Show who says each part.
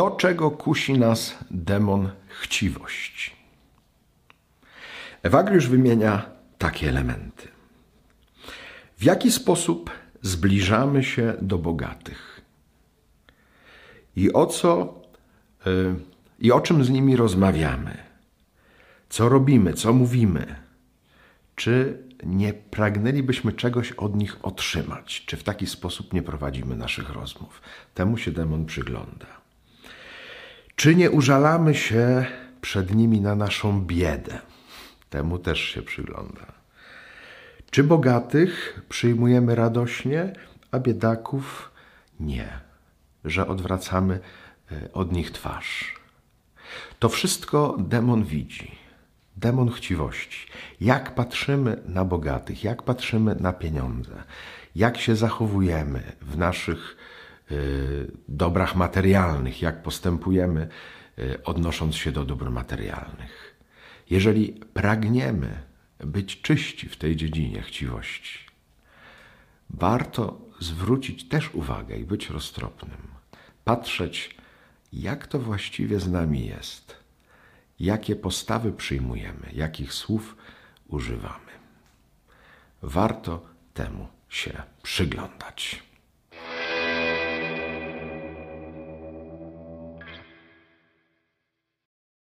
Speaker 1: Do czego kusi nas demon chciwości? Ewagriusz wymienia takie elementy. W jaki sposób zbliżamy się do bogatych? I o co y, i o czym z nimi rozmawiamy? Co robimy, co mówimy? Czy nie pragnęlibyśmy czegoś od nich otrzymać? Czy w taki sposób nie prowadzimy naszych rozmów? Temu się demon przygląda. Czy nie użalamy się przed nimi na naszą biedę? Temu też się przygląda. Czy bogatych przyjmujemy radośnie, a biedaków nie, że odwracamy e, od nich twarz? To wszystko demon widzi. Demon chciwości. Jak patrzymy na bogatych, jak patrzymy na pieniądze, jak się zachowujemy w naszych dobrach materialnych, jak postępujemy, y, odnosząc się do dóbr materialnych. Jeżeli pragniemy być czyści w tej dziedzinie chciwości, warto zwrócić też uwagę i być roztropnym, patrzeć, jak to właściwie z nami jest, jakie postawy przyjmujemy, jakich słów używamy. Warto temu się przyglądać.